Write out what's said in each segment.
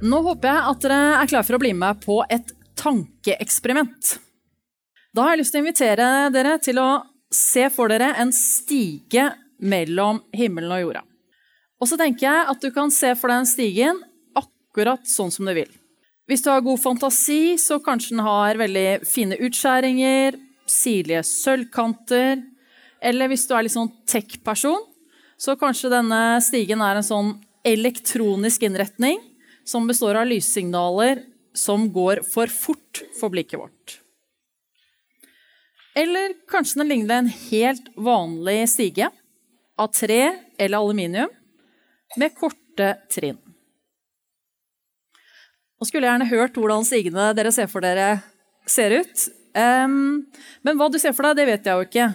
Nå håper jeg at dere er klare for å bli med på et tankeeksperiment. Da har jeg lyst til å invitere dere til å se for dere en stige mellom himmelen og jorda. Og så tenker jeg at du kan se for deg den stigen akkurat sånn som du vil. Hvis du har god fantasi, så kanskje den har veldig fine utskjæringer, sirlige sølvkanter. Eller hvis du er litt sånn tech-person, så kanskje denne stigen er en sånn elektronisk innretning som består av lyssignaler som går for fort for blikket vårt. Eller kanskje den ligner en helt vanlig stige av tre eller aluminium med korte trinn. Nå skulle jeg gjerne hørt hvordan stigene dere ser for dere, ser ut. Men hva du ser for deg, det vet jeg jo ikke.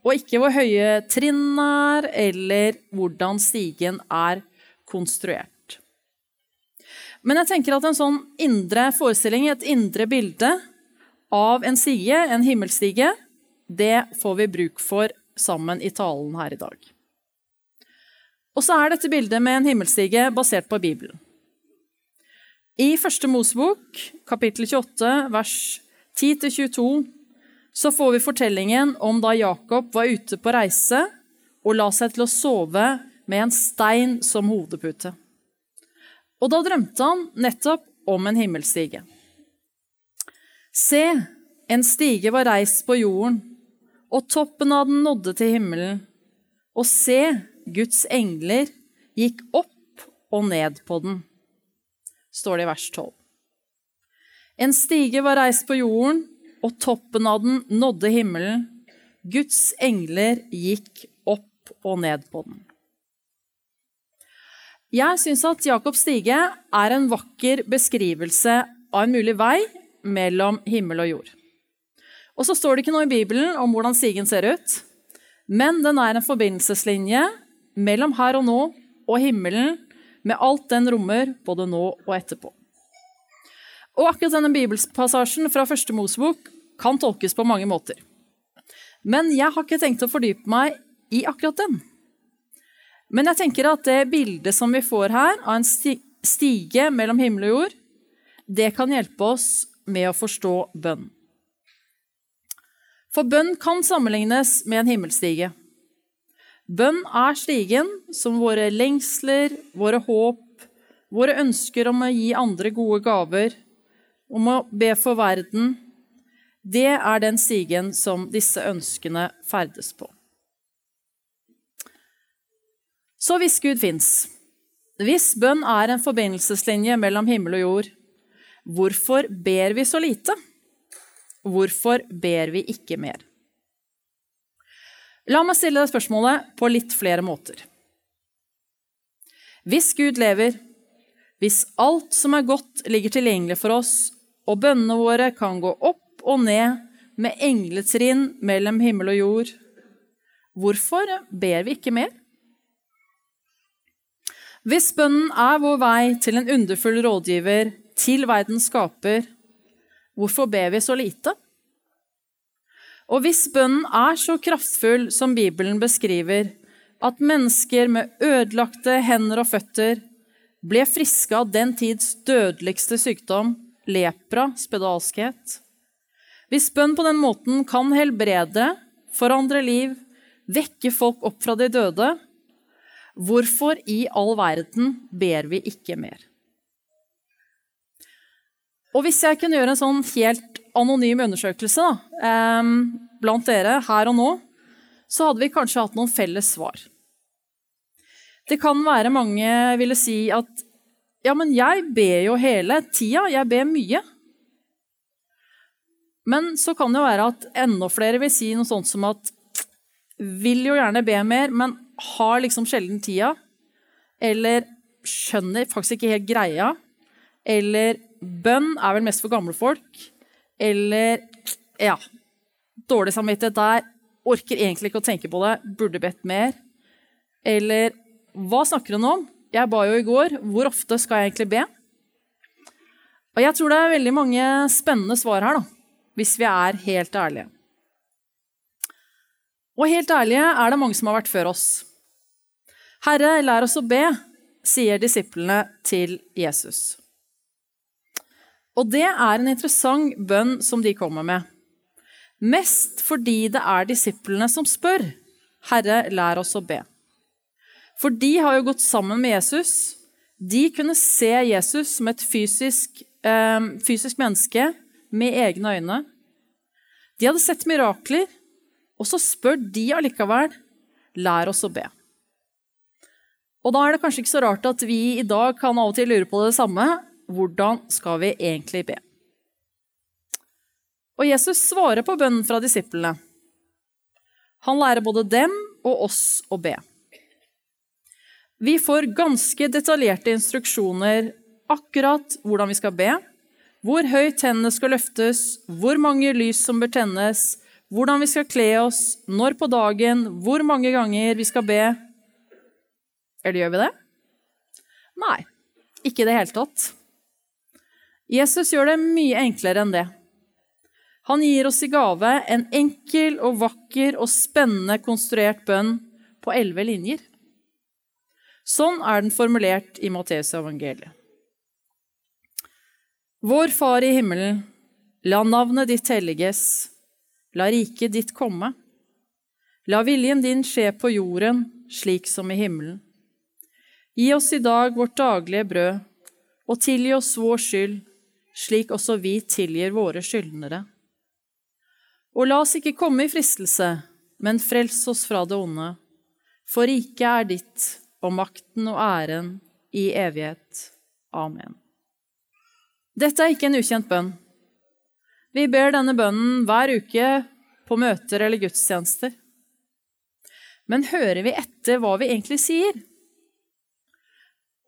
Og ikke hvor høye trinn er, eller hvordan stigen er konstruert. Men jeg tenker at en sånn indre forestilling, et indre bilde av en stige, en himmelstige, det får vi bruk for sammen i talen her i dag. Og så er dette bildet med en himmelstige basert på Bibelen. I første Mosebok, kapittel 28, vers 10-22, så får vi fortellingen om da Jakob var ute på reise og la seg til å sove med en stein som hodepute. Og da drømte han nettopp om en himmelstige. Se, en stige var reist på jorden, og toppen av den nådde til himmelen. Og se, Guds engler gikk opp og ned på den, står det i vers 12. En stige var reist på jorden, og toppen av den nådde himmelen. Guds engler gikk opp og ned på den. Jeg syns at Jakob stige er en vakker beskrivelse av en mulig vei mellom himmel og jord. Og så står det ikke noe i Bibelen om hvordan stigen ser ut, men den er en forbindelseslinje mellom her og nå og himmelen med alt den rommer, både nå og etterpå. Og akkurat denne bibelpassasjen fra første Mosebok kan tolkes på mange måter. Men jeg har ikke tenkt å fordype meg i akkurat den. Men jeg tenker at det bildet som vi får her, av en stige mellom himmel og jord, det kan hjelpe oss med å forstå bønn. For bønn kan sammenlignes med en himmelstige. Bønn er stigen som våre lengsler, våre håp, våre ønsker om å gi andre gode gaver, om å be for verden, det er den stigen som disse ønskene ferdes på. Så hvis Gud fins, hvis bønn er en forbindelseslinje mellom himmel og jord, hvorfor ber vi så lite? Hvorfor ber vi ikke mer? La meg stille deg spørsmålet på litt flere måter. Hvis Gud lever, hvis alt som er godt, ligger tilgjengelig for oss, og bønnene våre kan gå opp og ned med engletrinn mellom himmel og jord, hvorfor ber vi ikke mer? Hvis bønnen er vår vei til en underfull rådgiver, til verdens skaper, hvorfor ber vi så lite? Og hvis bønnen er så kraftfull som Bibelen beskriver, at mennesker med ødelagte hender og føtter ble friske av den tids dødeligste sykdom, lepra, spedalskhet Hvis bønn på den måten kan helbrede, forandre liv, vekke folk opp fra de døde, hvorfor i all verden ber vi ikke mer? Og hvis jeg kunne gjøre en sånn helt anonym undersøkelse da, blant dere her og nå, så hadde vi kanskje hatt noen felles svar. Det kan være mange ville si at ja, men jeg ber jo hele tida, jeg ber mye. Men så kan det være at enda flere vil si noe sånt som at vil jo gjerne be mer, men har liksom sjelden tida. Eller skjønner faktisk ikke helt greia. Eller bønn er vel mest for gamle folk. Eller ja, dårlig samvittighet der. Orker egentlig ikke å tenke på det. Burde bedt mer. Eller hva snakker hun om? Jeg ba jo i går. Hvor ofte skal jeg egentlig be? Og jeg tror det er veldig mange spennende svar her, da hvis vi er helt ærlige. Og helt ærlige er det mange som har vært før oss. Herre, lær oss å be, sier disiplene til Jesus. Og det er en interessant bønn som de kommer med. Mest fordi det er disiplene som spør. Herre, lær oss å be. For de har jo gått sammen med Jesus. De kunne se Jesus som et fysisk, eh, fysisk menneske med egne øyne. De hadde sett mirakler, og så spør de allikevel lær oss å be. Og da er det kanskje ikke så rart at vi i dag kan av og til lure på det samme. Hvordan skal vi egentlig be? Og Jesus svarer på bønnen fra disiplene. Han lærer både dem og oss å be. Vi får ganske detaljerte instruksjoner akkurat hvordan vi skal be, hvor høyt tennene skal løftes, hvor mange lys som bør tennes, hvordan vi skal kle oss, når på dagen, hvor mange ganger vi skal be. Eller gjør vi det? Nei, ikke i det hele tatt. Jesus gjør det mye enklere enn det. Han gir oss i gave en enkel og vakker og spennende konstruert bønn på elleve linjer. Sånn er den formulert i Matteus evangeliet. Vår Far i himmelen. La navnet ditt helliges. La riket ditt komme. La viljen din skje på jorden slik som i himmelen. Gi oss i dag vårt daglige brød, og tilgi oss vår skyld, slik også vi tilgir våre skyldnere. Og la oss ikke komme i fristelse, men frels oss fra det onde. For riket er ditt, og makten og æren i evighet. Amen. Dette er ikke en ukjent bønn. Vi ber denne bønnen hver uke på møter eller gudstjenester. Men hører vi etter hva vi egentlig sier?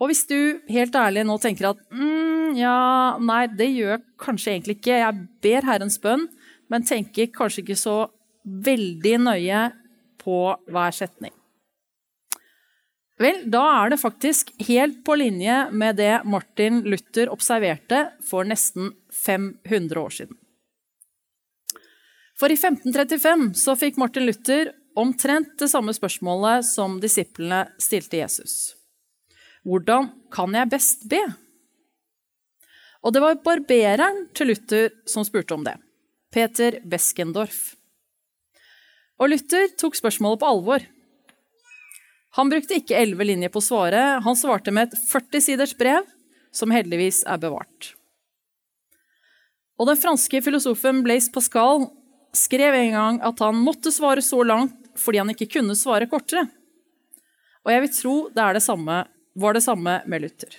Og hvis du helt ærlig nå tenker at mm, ja, nei, det gjør jeg kanskje egentlig ikke, jeg ber Herrens bønn, men tenker kanskje ikke så veldig nøye på hver setning. Vel, da er det faktisk helt på linje med det Martin Luther observerte for nesten 500 år siden. For i 1535 så fikk Martin Luther omtrent det samme spørsmålet som disiplene stilte Jesus. Hvordan kan jeg best be? Og det var barbereren til Luther som spurte om det. Peter Beskendorf. Og Luther tok spørsmålet på alvor. Han brukte ikke elleve linjer på å svare, han svarte med et 40 siders brev, som heldigvis er bevart. Og den franske filosofen Blaise Pascal skrev en gang at han måtte svare så langt fordi han ikke kunne svare kortere. Og jeg vil tro det, er det samme, var det samme med Luther.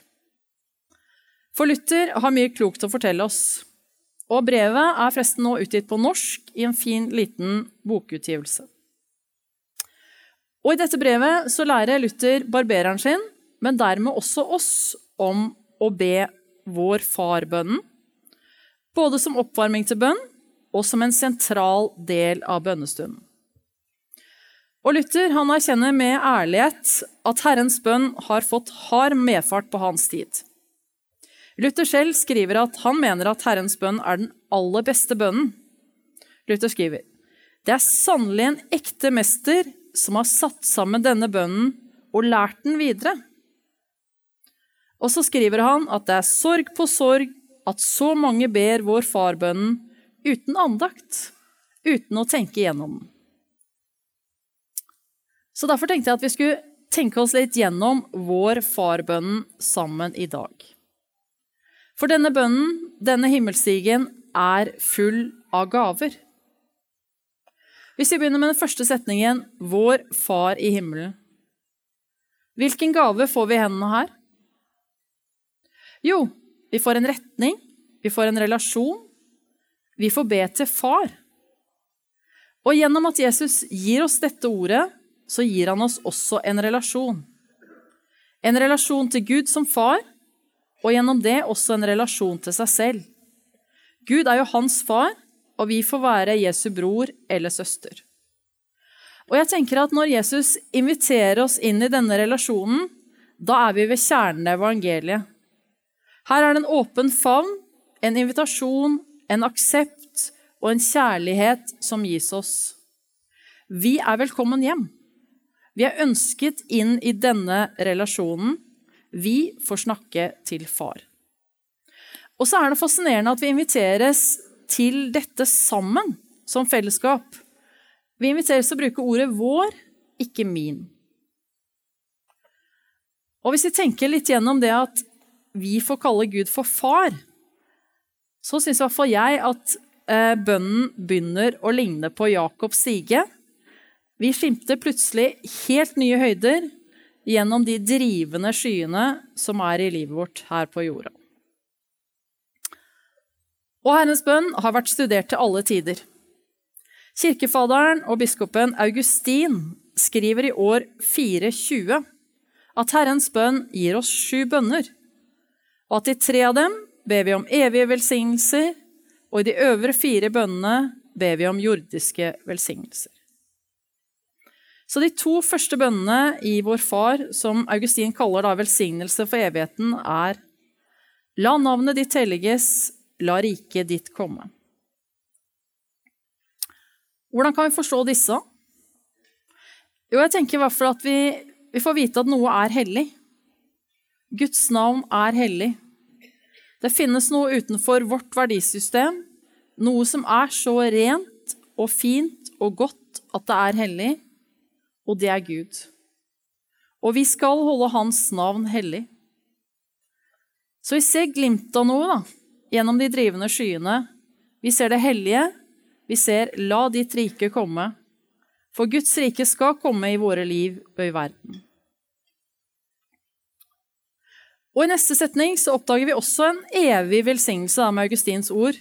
For Luther har mye klokt å fortelle oss. Og brevet er forresten nå utgitt på norsk i en fin, liten bokutgivelse. Og I dette brevet så lærer Luther barbereren sin, men dermed også oss, om å be vår far-bønnen, både som oppvarming til bønn og som en sentral del av bønnestunden. Og Luther han erkjenner med ærlighet at Herrens bønn har fått hard medfart på hans tid. Luther selv skriver at han mener at Herrens bønn er den aller beste bønnen. Luther skriver det er sannelig en ekte mester som har satt sammen denne bønnen og lært den videre. Og så skriver han at det er sorg på sorg at så mange ber vår far-bønnen uten andakt, uten å tenke gjennom den. Så derfor tenkte jeg at vi skulle tenke oss litt gjennom vår far-bønnen sammen i dag. For denne bønnen, denne himmelstigen, er full av gaver. Hvis vi begynner med den første setningen 'Vår Far i himmelen', Hvilken gave får vi i hendene her? Jo, vi får en retning, vi får en relasjon. Vi får be til far. Og gjennom at Jesus gir oss dette ordet, så gir han oss også en relasjon. En relasjon til Gud som far, og gjennom det også en relasjon til seg selv. Gud er jo hans far, og vi får være Jesu bror eller søster. Og jeg tenker at Når Jesus inviterer oss inn i denne relasjonen, da er vi ved kjernen av evangeliet. Her er det en åpen favn, en invitasjon, en aksept og en kjærlighet som gis oss. Vi er velkommen hjem. Vi er ønsket inn i denne relasjonen. Vi får snakke til far. Og så er det fascinerende at vi inviteres til dette sammen, som fellesskap. Vi inviteres til å bruke ordet 'vår', ikke 'min'. Og hvis vi tenker litt gjennom det at vi får kalle Gud for far, så syns i hvert fall jeg at eh, bønnen begynner å ligne på Jakobs stige. Vi skimter plutselig helt nye høyder gjennom de drivende skyene som er i livet vårt her på jorda. Og Herrens bønn har vært studert til alle tider. Kirkefaderen og biskopen Augustin skriver i år 420 at Herrens bønn gir oss sju bønner, og at i tre av dem ber vi om evige velsignelser, og i de øvre fire bønnene ber vi om jordiske velsignelser. Så de to første bønnene i Vår Far, som Augustin kaller da velsignelse for evigheten, er La navnet ditt helliges, la riket ditt komme. Hvordan kan vi forstå disse? Jo, jeg tenker i hvert fall at vi, vi får vite at noe er hellig. Guds navn er hellig. Det finnes noe utenfor vårt verdisystem, noe som er så rent og fint og godt at det er hellig, og det er Gud. Og vi skal holde Hans navn hellig. Så vi ser glimt av noe da, gjennom de drivende skyene. Vi ser det hellige. Vi ser 'la ditt rike komme'. For Guds rike skal komme i våre liv og i verden. Og I neste setning så oppdager vi også en evig velsignelse med Augustins ord,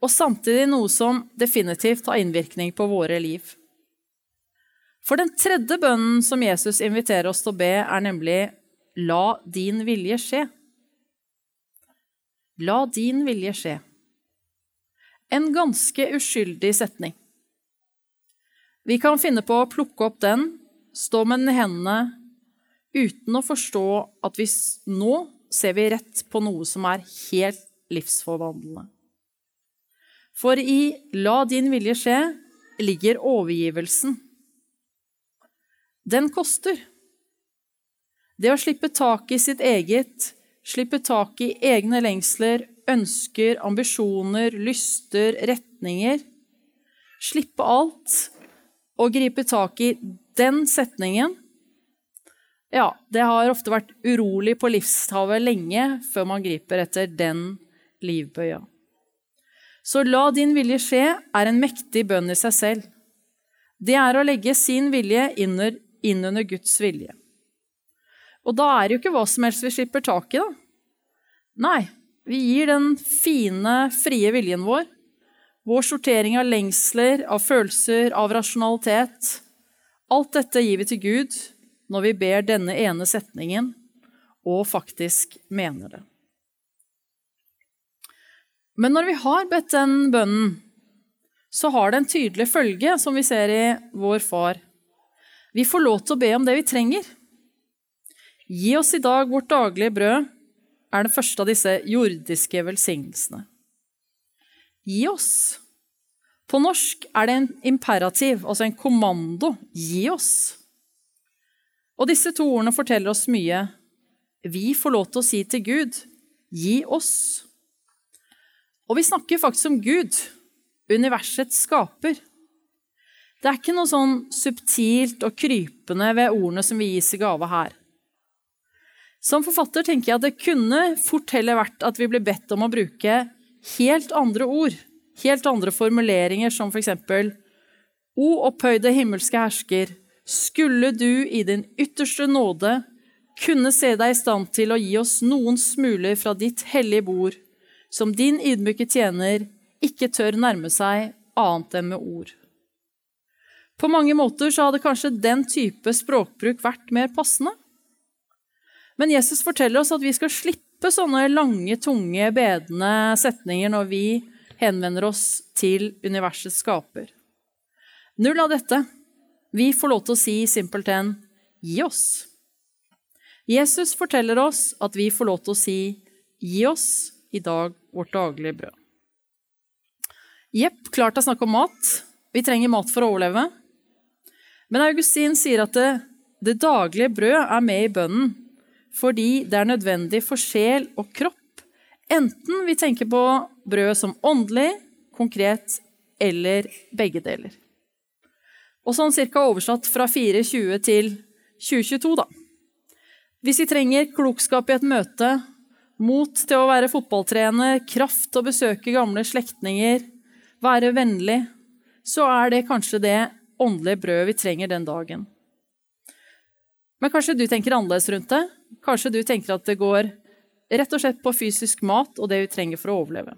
og samtidig noe som definitivt har innvirkning på våre liv. For den tredje bønnen som Jesus inviterer oss til å be, er nemlig 'La din vilje skje'. La din vilje skje. En ganske uskyldig setning. Vi kan finne på å plukke opp den, stå med den i hendene, uten å forstå at vi nå ser vi rett på noe som er helt livsforvandlende. For i 'la din vilje skje' ligger overgivelsen. Den koster. Det å slippe tak i sitt eget, slippe tak i egne lengsler, ønsker, ambisjoner, lyster, retninger Slippe alt og gripe tak i den setningen ja, det har ofte vært urolig på livshavet lenge før man griper etter den livbøya. Så la din vilje skje er en mektig bønn i seg selv. Det er å legge sin vilje inn under Guds vilje. Og da er det jo ikke hva som helst vi slipper tak i, da. Nei, vi gir den fine, frie viljen vår, vår sortering av lengsler, av følelser, av rasjonalitet. Alt dette gir vi til Gud når vi ber denne ene setningen og faktisk mener det. Men når vi har bedt den bønnen, så har det en tydelig følge, som vi ser i Vår Far. Vi får lov til å be om det vi trenger. Gi oss i dag vårt daglige brød, er den første av disse jordiske velsignelsene. Gi oss. På norsk er det en imperativ, altså en kommando. Gi oss. Og disse to ordene forteller oss mye. Vi får lov til å si til Gud, gi oss. Og vi snakker faktisk om Gud, universets skaper. Det er ikke noe sånn subtilt og krypende ved ordene som vi gis i gave her. Som forfatter tenker jeg at det kunne fort heller vært at vi ble bedt om å bruke helt andre ord, helt andre formuleringer, som eksempel O opphøyde himmelske hersker, skulle du i din ytterste nåde kunne se deg i stand til å gi oss noen smuler fra ditt hellige bord, som din ydmyke tjener ikke tør nærme seg annet enn med ord. På mange måter så hadde kanskje den type språkbruk vært mer passende. Men Jesus forteller oss at vi skal slippe sånne lange, tunge, bedende setninger når vi henvender oss til universets skaper. Null av dette. Vi får lov til å si simpelthen 'gi oss'. Jesus forteller oss at vi får lov til å si 'gi oss i dag vårt daglige brød'. Jepp, klart det er snakk om mat. Vi trenger mat for å overleve. Men Augustin sier at det, det daglige brød er med i bønnen fordi det er nødvendig for sjel og kropp, enten vi tenker på brød som åndelig, konkret eller begge deler. Og sånn cirka oversatt fra 420 til 2022, da. Hvis vi trenger klokskap i et møte, mot til å være fotballtrener, kraft til å besøke gamle slektninger, være vennlig, så er det kanskje det åndelige brødet vi trenger den dagen. Men kanskje du tenker annerledes rundt det? Kanskje du tenker at det går rett og slett på fysisk mat og det vi trenger for å overleve?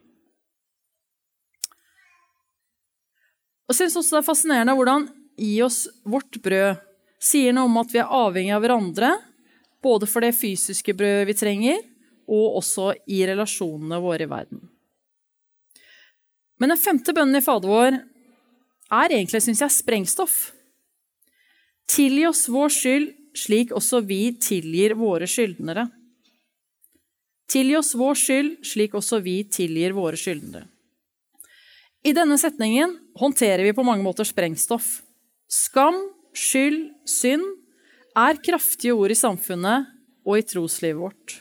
Og Jeg syns også det er fascinerende hvordan gi oss vårt brød sier noe om at vi er avhengig av hverandre, både for det fysiske brødet vi trenger, og også i relasjonene våre i verden. Men den femte bønnen i Fader vår er egentlig, syns jeg, sprengstoff. Tilgi oss vår skyld slik også vi tilgir våre skyldnere. Tilgi oss vår skyld slik også vi tilgir våre skyldnere. I denne setningen håndterer vi på mange måter sprengstoff. Skam, skyld, synd er kraftige ord i samfunnet og i troslivet vårt.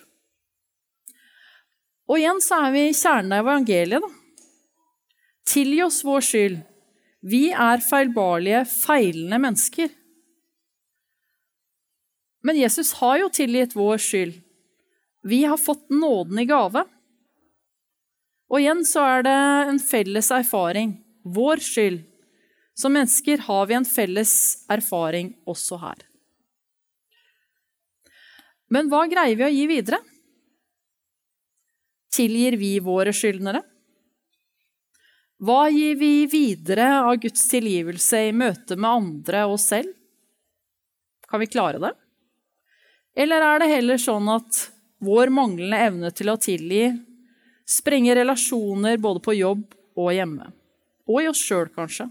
Og igjen så er vi i kjernen av evangeliet, da. Tilgi oss vår skyld vi er feilbarlige, feilende mennesker. Men Jesus har jo tilgitt vår skyld. Vi har fått nåden i gave. Og igjen så er det en felles erfaring. Vår skyld. Som mennesker har vi en felles erfaring også her. Men hva greier vi å gi videre? Tilgir vi våre skyldnere? Hva gir vi videre av Guds tilgivelse i møte med andre og oss selv? Kan vi klare det? Eller er det heller sånn at vår manglende evne til å tilgi sprenger relasjoner både på jobb og hjemme? Og i oss sjøl, kanskje?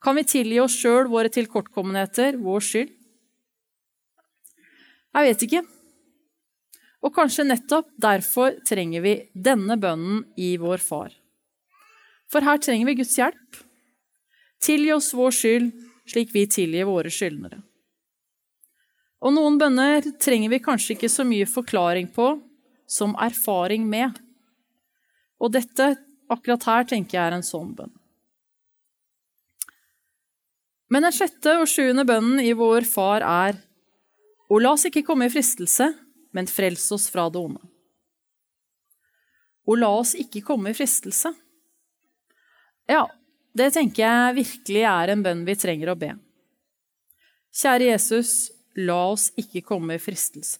Kan vi tilgi oss sjøl våre tilkortkommenheter, vår skyld? Jeg vet ikke. Og kanskje nettopp derfor trenger vi denne bønnen i vår Far. For her trenger vi Guds hjelp. Tilgi oss vår skyld, slik vi tilgir våre skyldnere. Og noen bønner trenger vi kanskje ikke så mye forklaring på som erfaring med. Og dette, akkurat her, tenker jeg er en sånn bønn. Men den sjette og sjuende bønnen i Vår Far er Og la oss ikke komme i fristelse, men frels oss fra det onde. Og la oss ikke komme i fristelse. Ja, det tenker jeg virkelig er en bønn vi trenger å be. Kjære Jesus, la oss ikke komme i fristelse.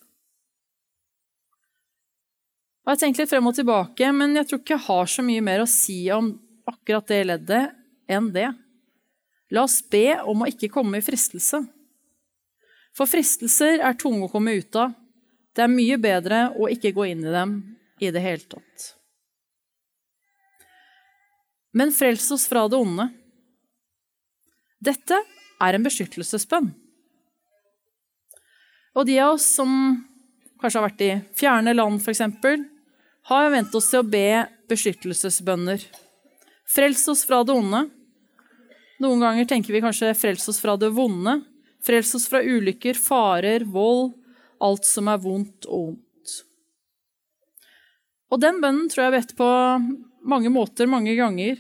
Jeg har tenkt litt frem og tilbake, men jeg tror ikke jeg har så mye mer å si om akkurat det leddet enn det. La oss be om å ikke komme i fristelse. For fristelser er tunge å komme ut av. Det er mye bedre å ikke gå inn i dem i det hele tatt men frels oss fra det onde. Dette er en beskyttelsesbønn. Og de av oss som kanskje har vært i fjerne land, f.eks., har vent oss til å be beskyttelsesbønner. Frels oss fra det onde. Noen ganger tenker vi kanskje 'frels oss fra det vonde'. Frels oss fra ulykker, farer, vold, alt som er vondt og ondt. Og den bønnen tror jeg vet på mange måter, mange ganger.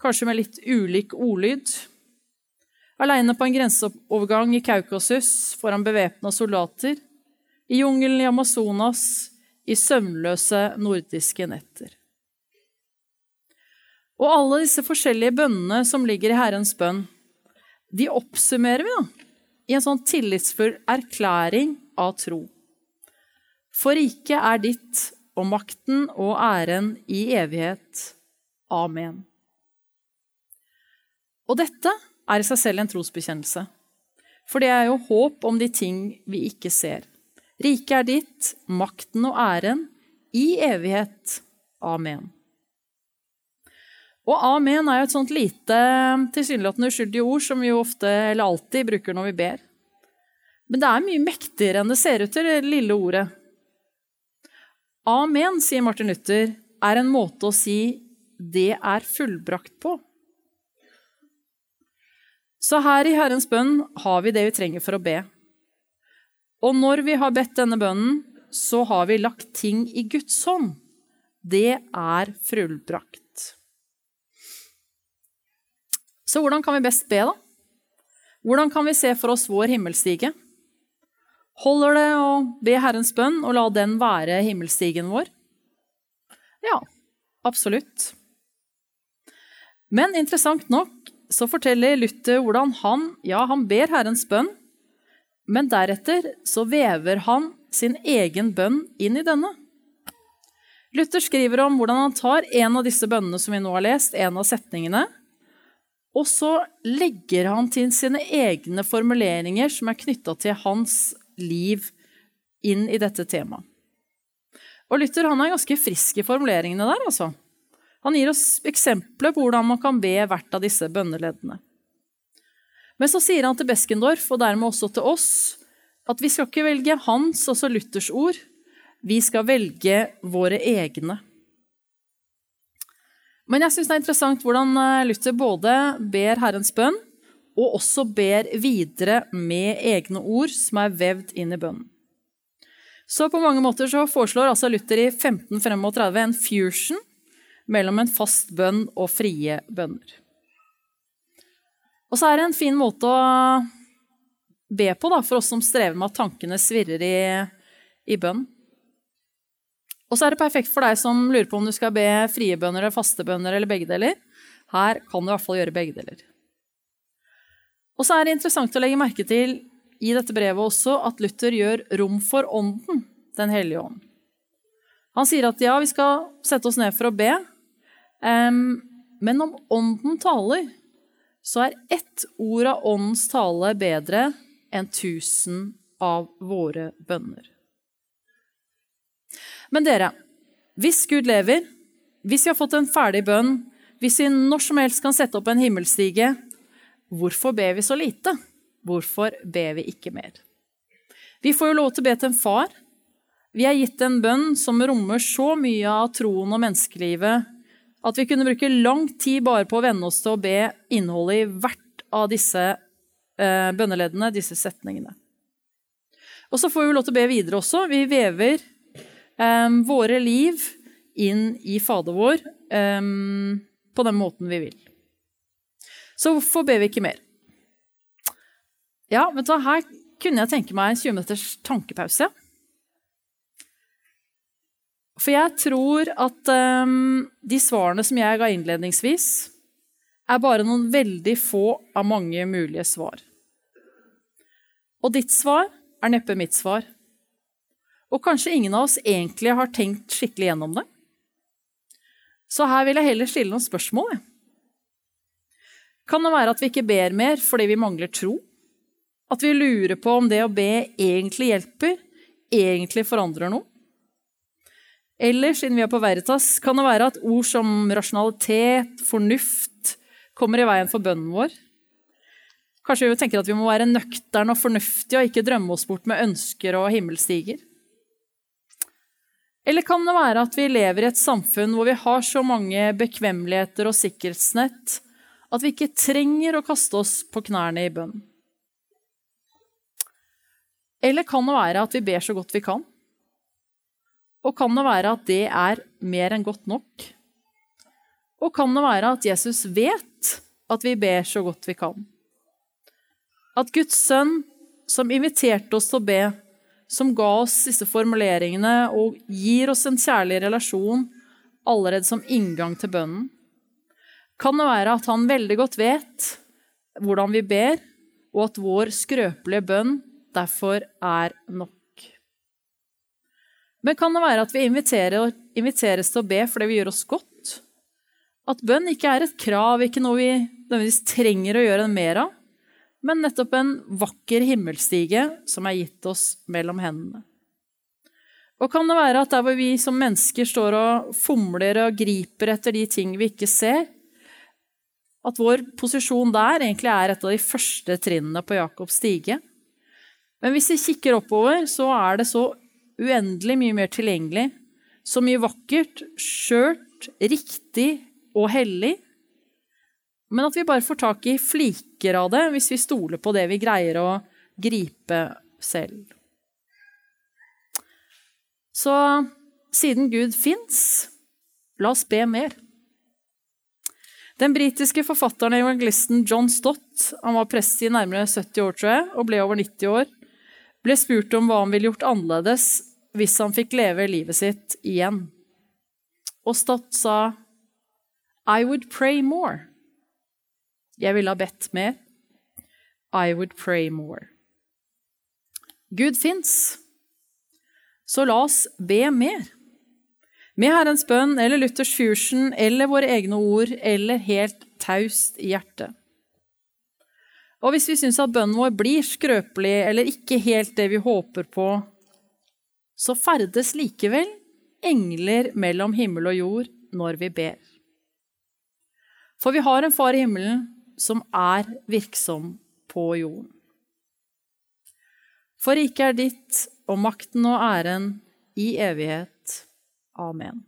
Kanskje med litt ulik ordlyd. Aleine på en grenseovergang i Kaukasus foran bevæpna soldater. I jungelen i Amazonas, i søvnløse nordiske netter. Og alle disse forskjellige bønnene som ligger i Herrens bønn, de oppsummerer vi da, i en sånn tillitsfull erklæring av tro. For riket er ditt, og makten og æren i evighet. Amen. Og dette er i seg selv en trosbekjennelse. For det er jo håp om de ting vi ikke ser. Riket er ditt, makten og æren, i evighet. Amen. Og amen er jo et sånt lite, tilsynelatende uskyldig ord som vi jo ofte, eller alltid, bruker når vi ber. Men det er mye mektigere enn det ser ut til, det lille ordet. Amen, sier Martin Luther, er en måte å si 'det er fullbrakt' på. Så her i Herrens bønn har vi det vi trenger for å be. Og når vi har bedt denne bønnen, så har vi lagt ting i Guds hånd. Det er fullbrakt. Så hvordan kan vi best be, da? Hvordan kan vi se for oss vår himmelstige? Holder det å be Herrens bønn og la den være himmelstigen vår? Ja, absolutt. Men interessant nok så forteller Luther hvordan han, ja, han ber Herrens bønn, men deretter så vever han sin egen bønn inn i denne. Luther skriver om hvordan han tar en av disse bønnene som vi nå har lest, en av setningene, og så legger han til sine egne formuleringer som er knytta til hans liv, inn i dette temaet. Og Luther han er ganske frisk i formuleringene der, altså. Han gir oss eksempler på hvordan man kan be hvert av disse bønneleddene. Men så sier han til Beskendorf, og dermed også til oss, at vi skal ikke velge hans, altså Luthers ord, vi skal velge våre egne. Men jeg syns det er interessant hvordan eh, Luther både ber Herrens bønn, og også ber videre med egne ord som er vevd inn i bønnen. Så på mange måter så foreslår altså Luther i 1535 en fusion mellom en fast bønn og frie bønner. Og så er det en fin måte å be på da, for oss som strever med at tankene svirrer i, i bønn. Og så er det perfekt for deg som lurer på om du skal be frie bønner eller faste bønner eller begge deler. Her kan du i hvert fall gjøre begge deler. Og så er det interessant å legge merke til i dette brevet også at Luther gjør rom for Ånden, Den hellige ånd. Han sier at ja, vi skal sette oss ned for å be, Um, men om Ånden taler, så er ett ord av Åndens tale bedre enn tusen av våre bønner. Men dere, hvis Gud lever, hvis vi har fått en ferdig bønn, hvis vi når som helst kan sette opp en himmelstige, hvorfor ber vi så lite? Hvorfor ber vi ikke mer? Vi får jo lov til å be til en far. Vi er gitt en bønn som rommer så mye av troen og menneskelivet at vi kunne bruke lang tid bare på å venne oss til å be innholdet i hvert av disse eh, bønneleddene, disse setningene. Og så får vi lov til å be videre også. Vi vever eh, våre liv inn i Fader vår eh, på den måten vi vil. Så hvorfor ber vi ikke mer? Ja, vet du hva, her kunne jeg tenke meg en 20 minutters tankepause. For jeg tror at um, de svarene som jeg ga innledningsvis, er bare noen veldig få av mange mulige svar. Og ditt svar er neppe mitt svar. Og kanskje ingen av oss egentlig har tenkt skikkelig gjennom det. Så her vil jeg heller stille noen spørsmål. Kan det være at vi ikke ber mer fordi vi mangler tro? At vi lurer på om det å be egentlig hjelper, egentlig forandrer noe? Eller, siden vi er på Veritas, kan det være at ord som rasjonalitet, fornuft, kommer i veien for bønnen vår? Kanskje vi tenker at vi må være nøkterne og fornuftige og ikke drømme oss bort med ønsker og himmelstiger? Eller kan det være at vi lever i et samfunn hvor vi har så mange bekvemmeligheter og sikkerhetsnett at vi ikke trenger å kaste oss på knærne i bønn? Eller kan det være at vi ber så godt vi kan? Og kan det være at det er mer enn godt nok? Og kan det være at Jesus vet at vi ber så godt vi kan? At Guds sønn, som inviterte oss til å be, som ga oss disse formuleringene og gir oss en kjærlig relasjon allerede som inngang til bønnen, kan det være at han veldig godt vet hvordan vi ber, og at vår skrøpelige bønn derfor er nok. Men kan det være at vi inviteres til å be fordi vi gjør oss godt? At bønn ikke er et krav, ikke noe vi nødvendigvis trenger å gjøre mer av, men nettopp en vakker himmelstige som er gitt oss mellom hendene. Og kan det være at der hvor vi som mennesker står og fomler og griper etter de ting vi ikke ser, at vår posisjon der egentlig er et av de første trinnene på Jakobs stige? Men hvis vi kikker oppover, så er det så uendelig mye mer tilgjengelig. Så mye vakkert, skjørt, riktig og hellig. Men at vi bare får tak i fliker av det hvis vi stoler på det vi greier å gripe selv. Så siden Gud fins, la oss be mer. Den britiske forfatteren og evangelisten John Stott han var prest i nærmere 70 år tror jeg, og ble over 90 år, ble spurt om hva han ville gjort annerledes hvis han fikk leve livet sitt igjen. Og Stott sa, I would pray more. Jeg ville ha bedt mer. I would pray more. Gud fins, så la oss be mer. Med Herrens bønn eller Luthers fusion eller våre egne ord eller helt taust i hjertet. Og hvis vi syns at bønnen vår blir skrøpelig eller ikke helt det vi håper på, så ferdes likevel engler mellom himmel og jord når vi ber. For vi har en far i himmelen som er virksom på jorden. For riket er ditt, og makten og æren i evighet. Amen.